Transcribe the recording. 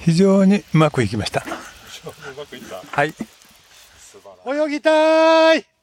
非常にうまくいきました。はい。泳ぎたい。